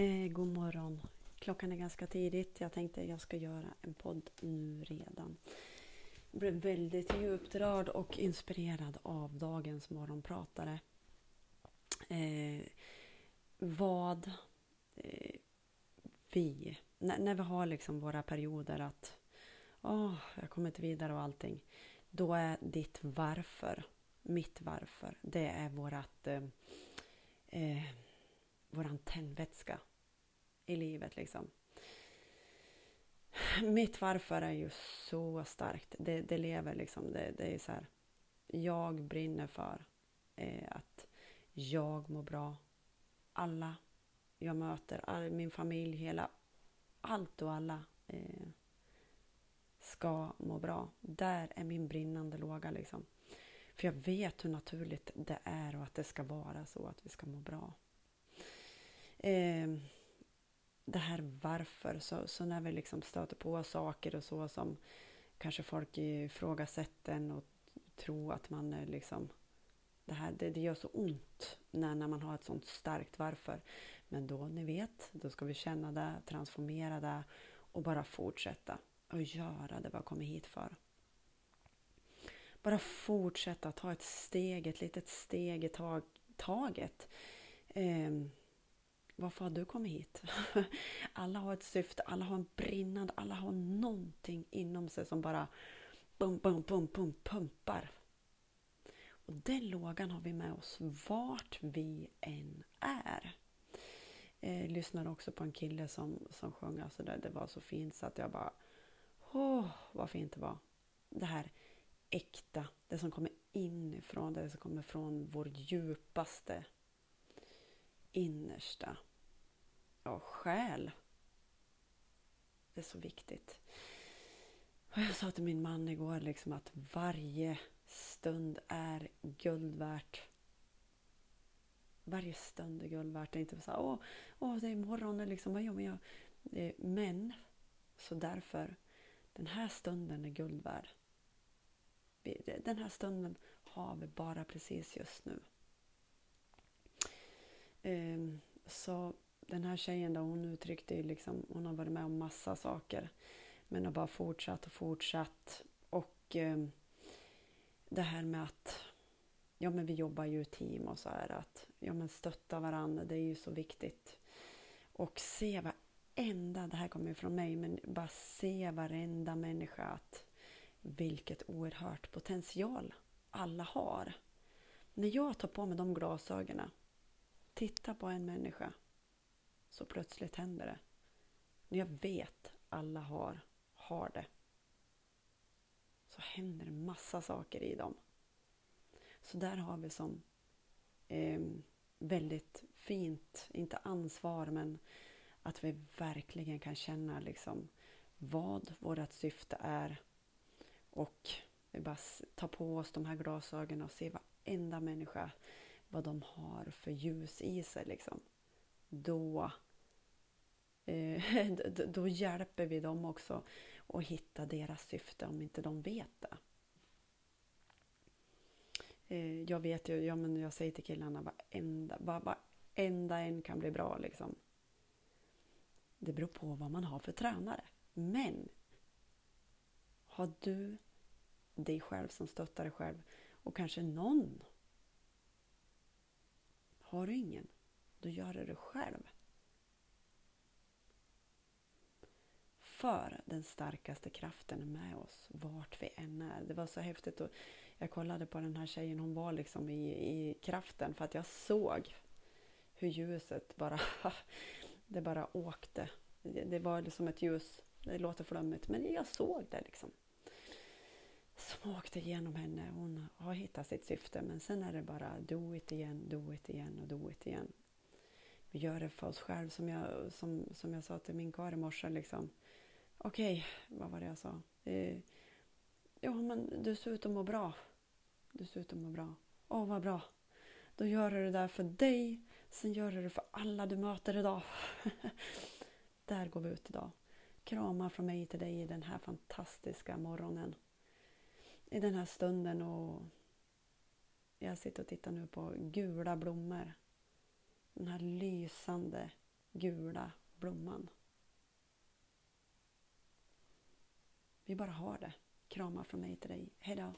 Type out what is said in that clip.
Eh, god morgon. Klockan är ganska tidigt. Jag tänkte jag ska göra en podd nu redan. Jag blev väldigt djupt rörd och inspirerad av dagens morgonpratare. Eh, vad eh, vi, när, när, vi har liksom våra perioder att oh, jag kommer inte vidare och allting. Då är ditt varför, mitt varför, det är vårat eh våran tändvätska i livet. Liksom. Mitt varför är ju så starkt. Det, det lever liksom. Det, det, är så här. Jag brinner för eh, att jag mår bra. Alla jag möter, all, min familj, hela allt och alla eh, ska må bra. Där är min brinnande låga. Liksom. För jag vet hur naturligt det är och att det ska vara så att vi ska må bra. Eh, det här varför, så, så när vi liksom stöter på saker och så som kanske folk ifrågasätter en och tror att man är liksom det, här, det, det gör så ont när, när man har ett sånt starkt varför. Men då, ni vet, då ska vi känna det, transformera det och bara fortsätta och göra det vi har kommit hit för. Bara fortsätta ta ett steg, ett litet steg i tag, taget. Eh, varför har du kommit hit? Alla har ett syfte, alla har en brinnande, alla har någonting inom sig som bara bum, bum, bum, bum, pumpar. Och den lågan har vi med oss vart vi än är. Eh, jag lyssnade också på en kille som, som sjöng, alltså det, det var så fint så att jag bara Åh, vad fint det var. Det här äkta, det som kommer inifrån, det som kommer från vår djupaste innersta ja, själ. Det är så viktigt. Och jag sa till min man igår liksom att varje stund är guld värt. Varje stund är guld värt. Det är inte så här, åh, åh, det är morgon, liksom, ja, men. Jag? Eh, men, så därför, den här stunden är guld värd. Den här stunden har vi bara precis just nu. Ehm, så den här tjejen då, hon uttryckte ju liksom, hon har varit med om massa saker. Men har bara fortsatt och fortsatt. Och eh, det här med att ja, men vi jobbar ju i team och så här. att ja, men stötta varandra, det är ju så viktigt. Och se varenda, det här kommer ju från mig, men bara se varenda människa att vilket oerhört potential alla har. När jag tar på mig de glasögonen, titta på en människa så plötsligt händer det. När jag vet alla har, har det så händer det massa saker i dem. Så där har vi som eh, väldigt fint, inte ansvar, men att vi verkligen kan känna liksom vad vårt syfte är och vi bara tar på oss de här glasögonen och ser varenda människa vad de har för ljus i sig. Liksom då, eh, då hjälper vi dem också att hitta deras syfte om inte de vet det. Eh, jag vet ju, ja, men jag säger till killarna varenda, varenda en kan bli bra. Liksom. Det beror på vad man har för tränare. Men har du dig själv som stöttar dig själv och kanske någon. Har du ingen? Då gör du det själv. För den starkaste kraften är med oss vart vi än är. Det var så häftigt. Och jag kollade på den här tjejen, hon var liksom i, i kraften för att jag såg hur ljuset bara, det bara åkte. Det, det var liksom ett ljus, det låter flummigt, men jag såg det liksom. Som åkte igenom henne. Hon har hittat sitt syfte men sen är det bara do it igen, do it igen och do it igen vi gör det för oss själva. Som jag, som, som jag sa till min karl i morse. Liksom. Okej, okay, vad var det jag sa? Eh, ja, men du ser ut att må bra. Du ser ut att må bra. Åh, vad bra. Då gör du det där för dig. Sen gör du det för alla du möter idag. där går vi ut idag. Kramar från mig till dig i den här fantastiska morgonen. I den här stunden och jag sitter och tittar nu på gula blommor den här lysande gula blomman. Vi bara har det. Kramar från mig till dig. Hejdå!